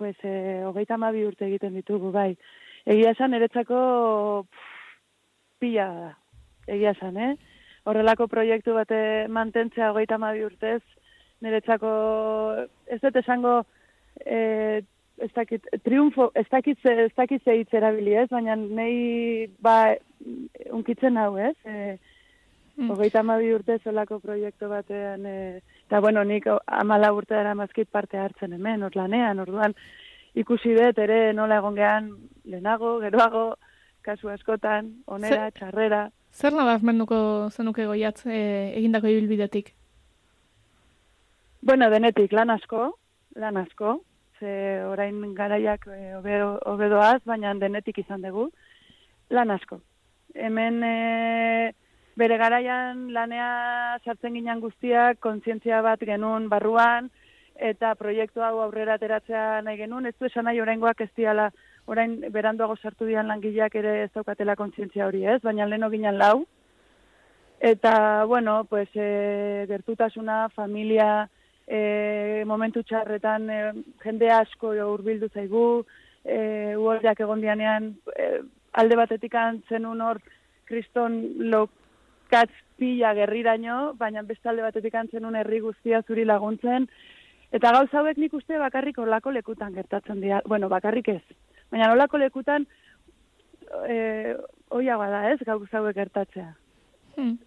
pues, e, hogeita mabi urte egiten ditugu, bai. Egia esan, eretzako pila da, egia esan, eh? Horrelako proiektu bate mantentzea hogeita mabi urtez, niretzako, ez dut esango, e, ez dakit, triunfo, ez dakit, ez dakit ze hitz erabili ez, baina nei ba, unkitzen hau ez, e, mm. hogeita mabi urte zelako proiektu batean, e, eta bueno, nik amala urte dara mazkit parte hartzen hemen, hor lanean, orduan ikusi dut ere nola egon gehan lehenago, geroago, kasu askotan, onera, txarrera. Zer nabazmenduko zenuke goiatz e, egindako ibilbidetik? Bueno, denetik, lan asko, lan asko, ze orain garaiak e, obedoaz, baina denetik izan dugu, lan asko. Hemen e, bere garaian lanea sartzen ginen guztiak, kontzientzia bat genuen barruan, eta proiektu hau aurrera ateratzea nahi genuen, ez du esan nahi oraingoak ez diala, orain beranduago sartu dian langileak ere ez daukatela kontzientzia hori ez, baina leno ginen lau. Eta, bueno, pues, e, gertutasuna, familia, e, momentu txarretan e, jende asko hurbildu zaigu, e, uordiak egon dianean, e, alde batetik zenun hor kriston lokatz pila gerriraino, baina beste alde batetik zenun herri guztia zuri laguntzen, eta gauz hauek nik uste bakarrik olako lekutan gertatzen dira, bueno, bakarrik ez, baina olako lekutan e, oiagoa da ez, gauz hauek gertatzea. Hmm.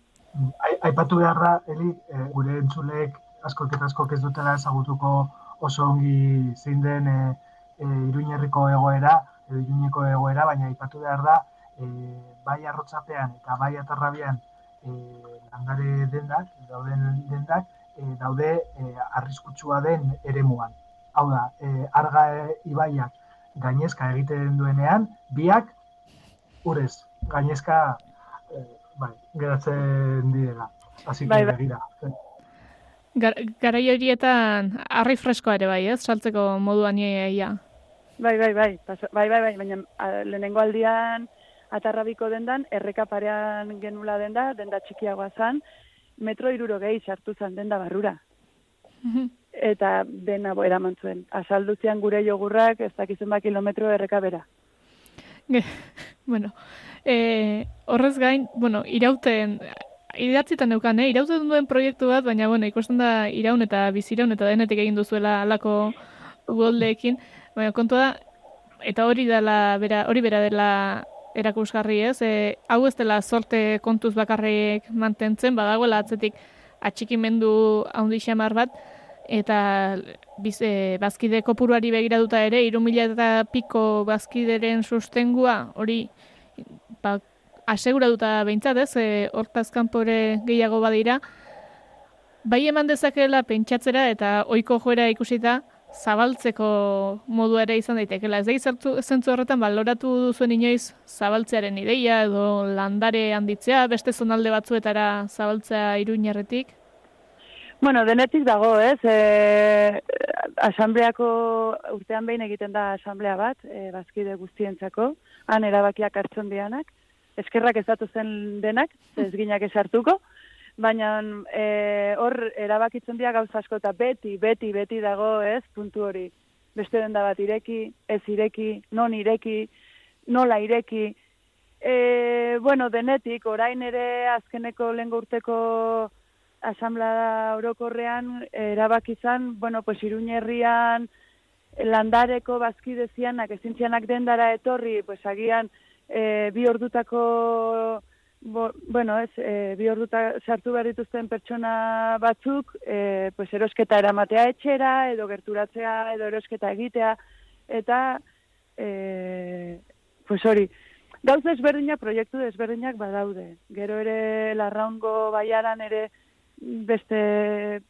Aipatu beharra, Eli, e, gure entzulek asko eta asko ez dutela ezagutuko oso ongi zein den e, e, iruñerriko egoera, edo iruñeko egoera, baina ipatu behar da, e, bai arrotzapean eta bai atarrabian e, landare dendak, dauden dendak, e, daude e, arriskutsua den eremuan. Hau da, e, arga ibaiak gainezka egiten duenean, biak urez, gainezka e, bai, geratzen direla. Así que, bai, bai. Gar, garai horietan harri freskoa ere bai, ez? Saltzeko moduan iaia. Bai, bai, bai, bai, bai, bai, baina lehenengo aldian atarrabiko dendan, erreka parean genula denda, denda txikiagoa zan, metro iruro gehi sartu zan denda barrura. *laughs* Eta dena bo eraman zuen. Asalduzian gure jogurrak, ez dakizen ba kilometro erreka bera. bueno, eh, horrez gain, bueno, irauten, idatzitan neukan, eh? irauten duen proiektu bat, baina bueno, ikusten da iraun eta biziraun eta denetik egin duzuela alako uoldeekin. Baina kontua da, eta hori dela, bera, hori bera dela erakusgarri ez, e, hau ez dela sorte kontuz bakarrik mantentzen, badagoela atzetik atxikimendu handi xamar bat, eta biz, e, bazkide kopuruari begiratuta ere, irumila eta piko bazkideren sustengua, hori ba, aseguratuta behintzat ez, e, hortaz kanpore gehiago badira, bai eman dezakela pentsatzera eta ohiko joera ikusita zabaltzeko modu ere izan daitekela. Ez da zentzu horretan baloratu duzuen inoiz zabaltzearen ideia edo landare handitzea, beste zonalde batzuetara zabaltzea iruñerretik? Bueno, denetik dago, ez? E, asambleako urtean behin egiten da asamblea bat, e, bazkide guztientzako, han erabakiak hartzen dianak eskerrak ez datu zen denak, ez ginak esartuko, baina e, hor erabakitzen dira gauza asko eta beti, beti, beti dago ez puntu hori. Beste denda bat ireki, ez ireki, non ireki, nola ireki. E, bueno, denetik, orain ere azkeneko lehen urteko asamblea orokorrean erabakizan, bueno, pues iruñerrian, landareko bazkidezianak, ezintzianak dendara etorri, pues agian, e, bi ordutako bo, bueno, ez, e, bi orduta sartu behar dituzten pertsona batzuk, e, pues erosketa eramatea etxera, edo gerturatzea, edo erosketa egitea, eta, e, pues hori, gauz ezberdinak, proiektu ezberdinak badaude. Gero ere, larraungo baiaran ere, beste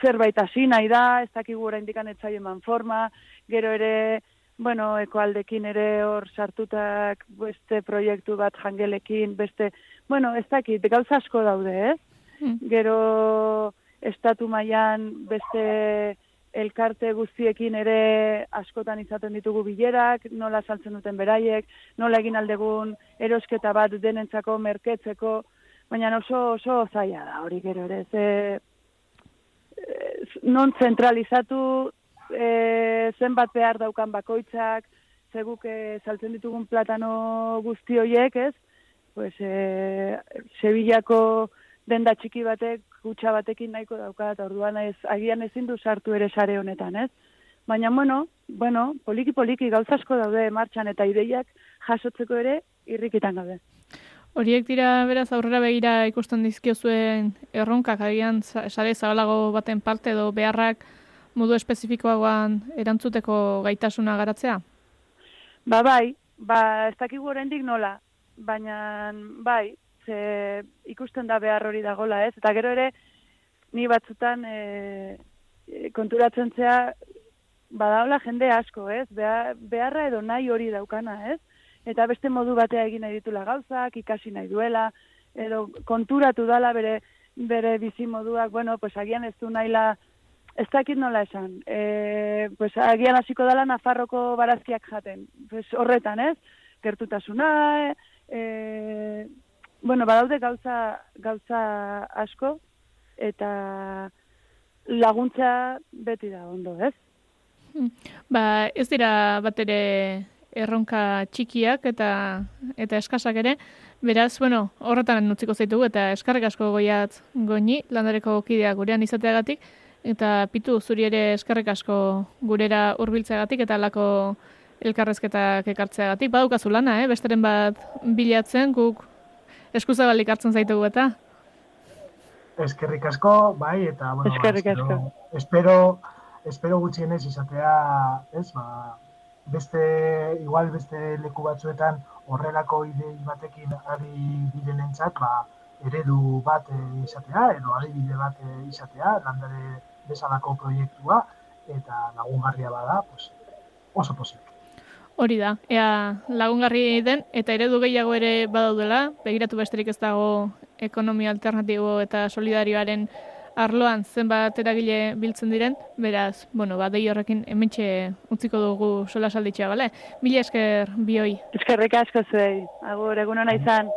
zerbait hasi nahi da, ez dakigu oraindik etzaio eman forma, gero ere bueno, ekoaldekin ere hor sartutak beste proiektu bat jangelekin, beste, bueno, ez dakit, gauza asko daude, ez? Hmm. Gero estatu mailan beste elkarte guztiekin ere askotan izaten ditugu bilerak, nola saltzen duten beraiek, nola egin aldegun erosketa bat denentzako merketzeko, baina oso oso zaila da hori gero ere. Ze, eh, non zentralizatu e, zenbat behar daukan bakoitzak, zeguk e, saltzen ditugun platano guzti horiek, ez? Pues, e, Sevillako denda txiki batek, gutxa batekin nahiko dauka, eta orduan ez, agian ezin du sartu ere sare honetan, ez? Baina, bueno, bueno, poliki-poliki gauzasko daude martxan eta ideiak jasotzeko ere irrikitan gaude. Horiek dira beraz aurrera begira ikusten dizkiozuen erronkak agian sa- sare zabalago baten parte edo beharrak modu espezifikoagoan erantzuteko gaitasuna garatzea? Ba bai, ba ez dakigu oraindik nola, baina bai, ze ikusten da behar hori dagola, ez? Eta gero ere ni batzutan e, konturatzen zea badaola jende asko, ez? Beha- beharra edo nahi hori daukana, ez? Eta beste modu batea egin nahi ditula gauzak, ikasi nahi duela, edo konturatu dala bere bere bizi moduak, bueno, pues agian ez du naila ez dakit nola esan. E, pues agian hasiko dala Nafarroko barazkiak jaten. Pues horretan, ez? Gertutasuna, e, bueno, badaude gauza, gauza asko, eta laguntza beti da ondo, ez? Ba, ez dira bat ere erronka txikiak eta eta eskasak ere. Beraz, bueno, horretan utziko zaitugu eta eskarrik asko goiat goini, landareko kidea gurean izateagatik, eta pitu zuri ere eskarrik asko gurera hurbiltzeagatik eta lako elkarrezketak ekartzeagatik. Badaukazu lana, eh? besteren bat bilatzen, guk eskuzabalik hartzen zaitugu eta. Eskerrik asko, bai, eta, bueno, Eskerrik ba, espero, asko. espero, espero gutxienez izatea, ez, ba, beste, igual beste leku batzuetan horrelako idei batekin ari direnentzat, ba, eredu bat eh, izatea, edo adibide bat eh, izatea, landare bezalako proiektua, eta lagungarria bada, pues, oso posible. Hori da, ea lagungarri den eta eredu gehiago ere badaudela, begiratu besterik ez dago ekonomia alternatibo eta solidarioaren arloan zenbat eragile biltzen diren, beraz, bueno, ba, dei horrekin hementxe utziko dugu sola salditxea, bale? Mila esker bioi. Eskerrik asko zuei. Agur, egun hona izan.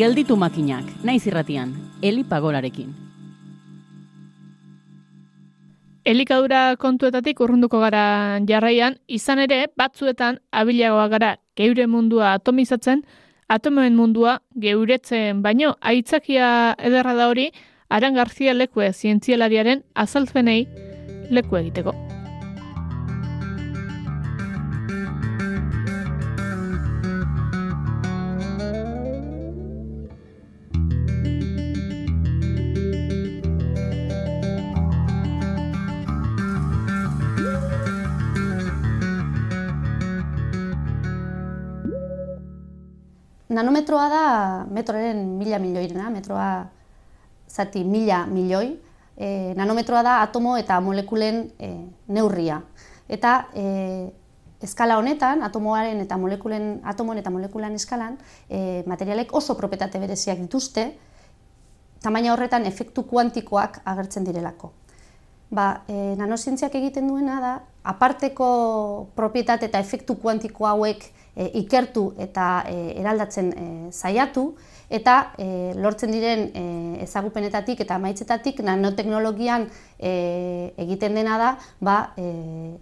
Gelditu makinak, naiz irratian, Eli Pagolarekin. Elikadura kontuetatik urrunduko gara jarraian, izan ere batzuetan abilagoa gara geure mundua atomizatzen, atomoen mundua geuretzen baino aitzakia ederra da hori Aran Garzia lekue zientzialariaren azaltzenei leku egiteko. Nanometroa da metroren mila milioirena, metroa zati mila milioi. E, nanometroa da atomo eta molekulen e, neurria. Eta e, eskala honetan, atomoaren eta molekulen, atomoen eta molekulan eskalan, e, materialek oso propietate bereziak dituzte, tamaina horretan efektu kuantikoak agertzen direlako. Ba, e, nanozientziak egiten duena da, aparteko propietate eta efektu kuantiko hauek e, ikertu eta e, eraldatzen e, saiatu, eta e, lortzen diren e, ezagupenetatik eta amaitzetatik nanoteknologian e, egiten dena da, ba, e,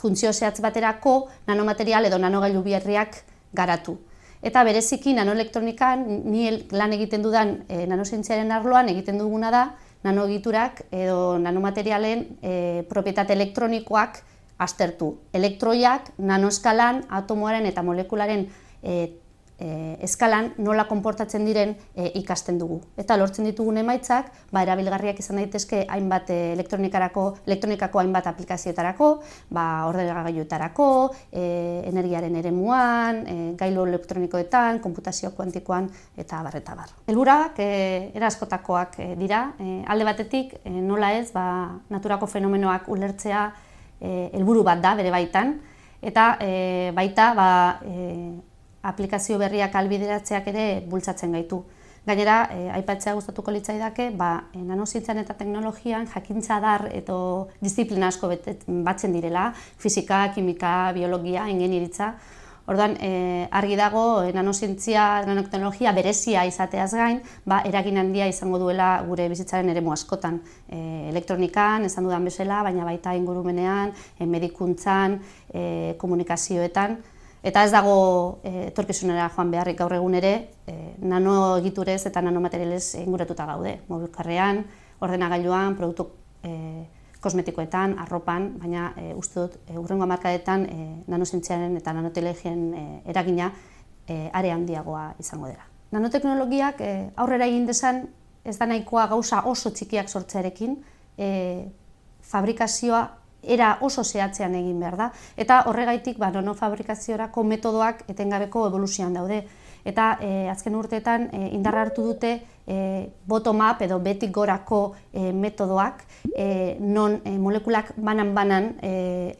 funtzio zehatz baterako nanomaterial edo nanogailu berriak garatu. Eta bereziki nanoelektronikan, ni lan egiten dudan e, nanozientziaren arloan egiten duguna da, nanogiturak edo nanomaterialen e, propietate elektronikoak aztertu. Elektroiak nanoeskalan, atomoaren eta molekularen e, e, eskalan nola konportatzen diren e, ikasten dugu. Eta lortzen ditugun emaitzak, ba, erabilgarriak izan daitezke hainbat e, elektronikarako, elektronikako hainbat aplikazioetarako, ba, ordenagailuetarako, e, energiaren eremuan, e, gailu elektronikoetan, konputazio kuantikoan eta bar eta bar. Helburak e, eraskotakoak e, dira, e, alde batetik e, nola ez, ba, naturako fenomenoak ulertzea helburu bat da bere baitan, eta e, baita ba, e, aplikazio berriak albideratzeak ere bultzatzen gaitu. Gainera, e, aipatzea gustatuko litzaidake, ba, e, nanozientzan eta teknologian jakintza dar edo disiplina asko batzen direla, fisika, kimika, biologia, ingeniritza, Orduan, e, argi dago, e, nanozientzia, nanoteknologia berezia izateaz gain, ba, eragin handia izango duela gure bizitzaren eremu askotan. E, elektronikan, esan dudan bezala, baina baita ingurumenean, e, medikuntzan, e, komunikazioetan, eta ez dago etorkizunera joan beharrik gaur egun ere, e, nano egiturez eta nanomaterialez inguratuta gaude. Mobilkarrean, ordenagailuan, produktu e, kosmetikoetan, arropan, baina e, uste dut, e, urrengo markadetan e, nanozientziaren eta nanoteknologien e, eragina e, are handiagoa izango dela. Nanoteknologiak e, aurrera egin desan ez da nahikoa gauza oso txikiak sortzearekin, e, fabrikazioa era oso zehatzean egin behar da, eta horregaitik ba, nanofabrikaziorako metodoak etengabeko evoluzioan daude eta e, azken urteetan e, indarra hartu dute e, bottom-up edo betik gorako e, metodoak e, non e, molekulak banan-banan e,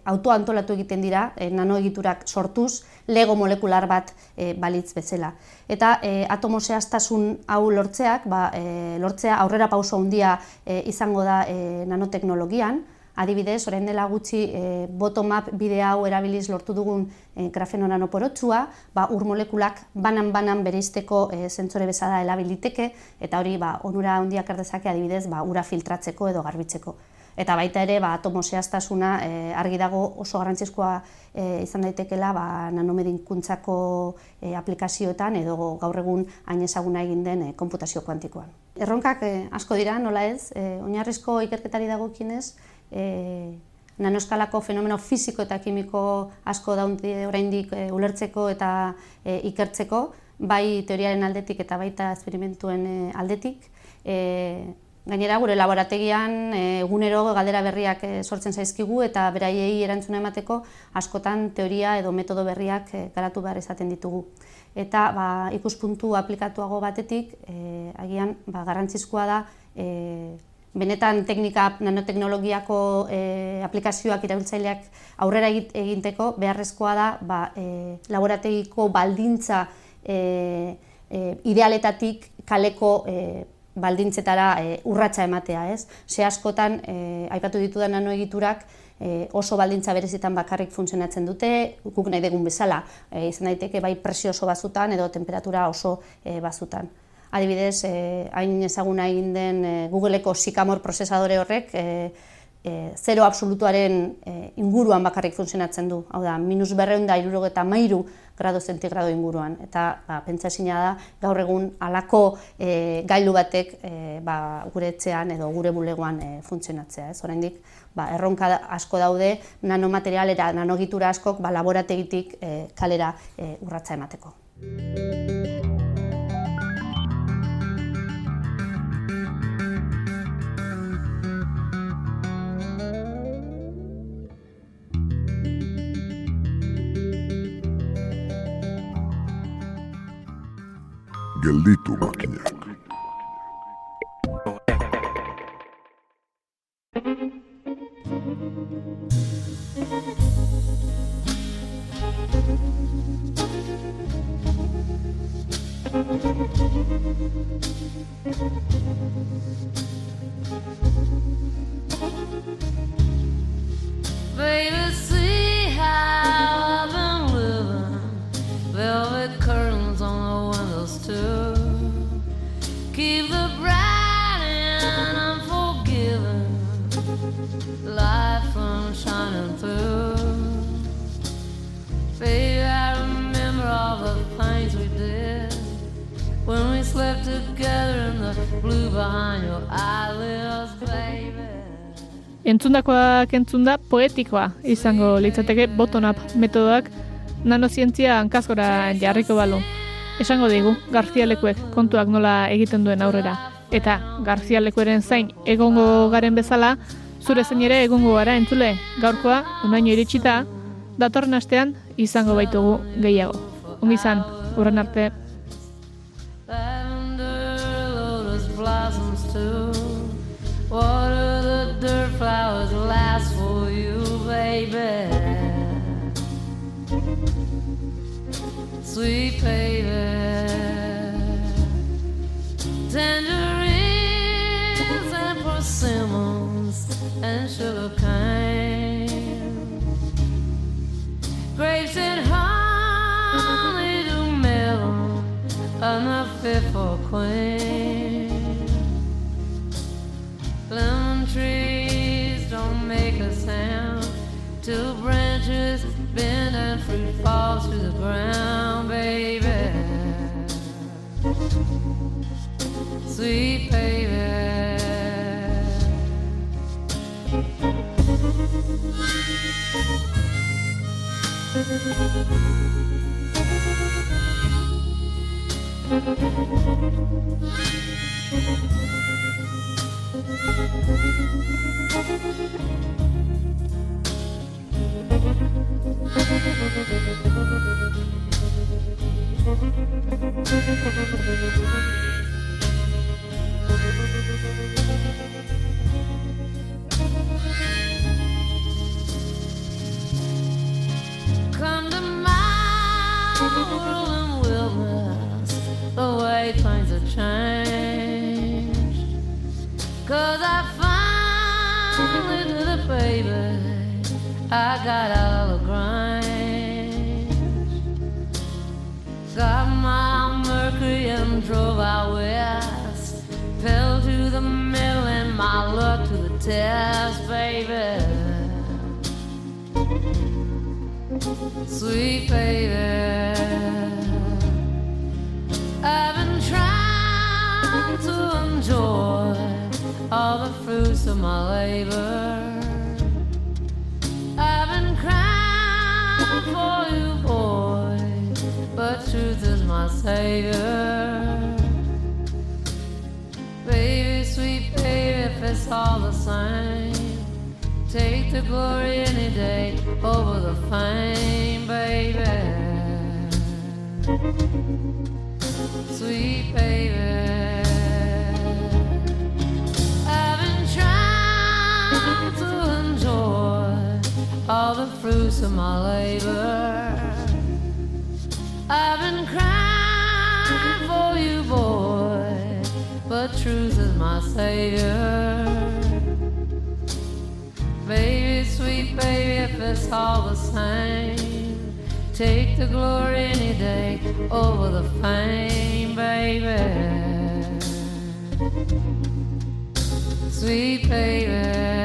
autoantolatu egiten dira, e, nanoegiturak sortuz, lego molekular bat e, balitz bezala. Eta e, atomo zehaztasun hau lortzeak, ba, e, lortzea aurrera pauso handia e, izango da e, nanoteknologian, Adibidez, orain dela gutxi e, bottom-up bidea hau erabiliz lortu dugun e, grafeno nanoporotsua, ba, ur molekulak banan-banan bereizteko e, zentzore bezala elabiliteke, eta hori ba, onura handiak erdezake adibidez ba, ura filtratzeko edo garbitzeko. Eta baita ere, ba, atomo zehaztasuna e, argi dago oso garrantzizkoa e, izan daitekela ba, nanomedinkuntzako e, aplikazioetan edo gaur egun hain ezaguna egin den e, konputazio kuantikoan. Erronkak e, asko dira, nola ez, e, oinarrizko ikerketari dagokienez, e, nanoskalako fenomeno fisiko eta kimiko asko daundi oraindik e, ulertzeko eta e, ikertzeko, bai teoriaren aldetik eta baita esperimentuen e, aldetik. E, gainera, gure laborategian egunero galdera berriak e, sortzen zaizkigu eta beraiei erantzuna emateko askotan teoria edo metodo berriak e, garatu behar izaten ditugu. Eta ba, ikuspuntu aplikatuago batetik, e, agian ba, garrantzizkoa da e, benetan teknika nanoteknologiako e, aplikazioak irabiltzaileak aurrera eginteko beharrezkoa da ba, e, laborategiko baldintza e, e, idealetatik kaleko e, baldintzetara e, urratsa ematea, ez? Ze askotan e, aipatu ditudan nanoegiturak e, oso baldintza berezitan bakarrik funtzionatzen dute, guk nahi dugun bezala, e, izan daiteke bai presio oso bazutan edo temperatura oso e, bazutan. Adibidez, eh, hain ezaguna egin den eh, Googleeko Sycamore prozesadore horrek eh, eh, zero absolutuaren eh, inguruan bakarrik funtzionatzen du. Hau da, minus berreun da irurogeta mairu grado zentigrado inguruan. Eta ba, pentsa da, gaur egun alako eh, gailu batek eh, ba, gure etxean edo gure bulegoan eh, funtzionatzea. Ez oraindik ba, erronka asko daude nanomaterialera, nanogitura askok ba, laborategitik eh, kalera eh, urratza emateko. Gelditu makinak. Entzundakoak entzunda poetikoa izango litzateke bottom-up metodoak nanozientzia hankazgora jarriko balu. Esango digu, Garzia Lekuek kontuak nola egiten duen aurrera. Eta Garzia Lekueren zain egongo garen bezala, zure zein ere egongo gara entzule, gaurkoa, unaino iritsita, datorren astean izango baitugu gehiago. Ongi izan, urren arte. Blossoms too. flowers last for you, baby. Sweet baby. Tangerines and persimmons and sugar cane. Sweet baby. Come to my and wilderness, the way things have changed. Cause I finally did it, baby. I got of the grange. Drove out west. Fell to the mill and my luck to the test, baby. Sweet baby, I've been trying to enjoy all the fruits of my labor. I've been crying for you, boy, but truth is my savior. It's all the same. Take the glory any day over the fame, baby. Sweet baby. I've been trying to enjoy all the fruits of my labor. I've been crying for you, boy, but truth is my savior. Baby, sweet baby, if it's all the same, take the glory any day over the fame, baby. Sweet baby.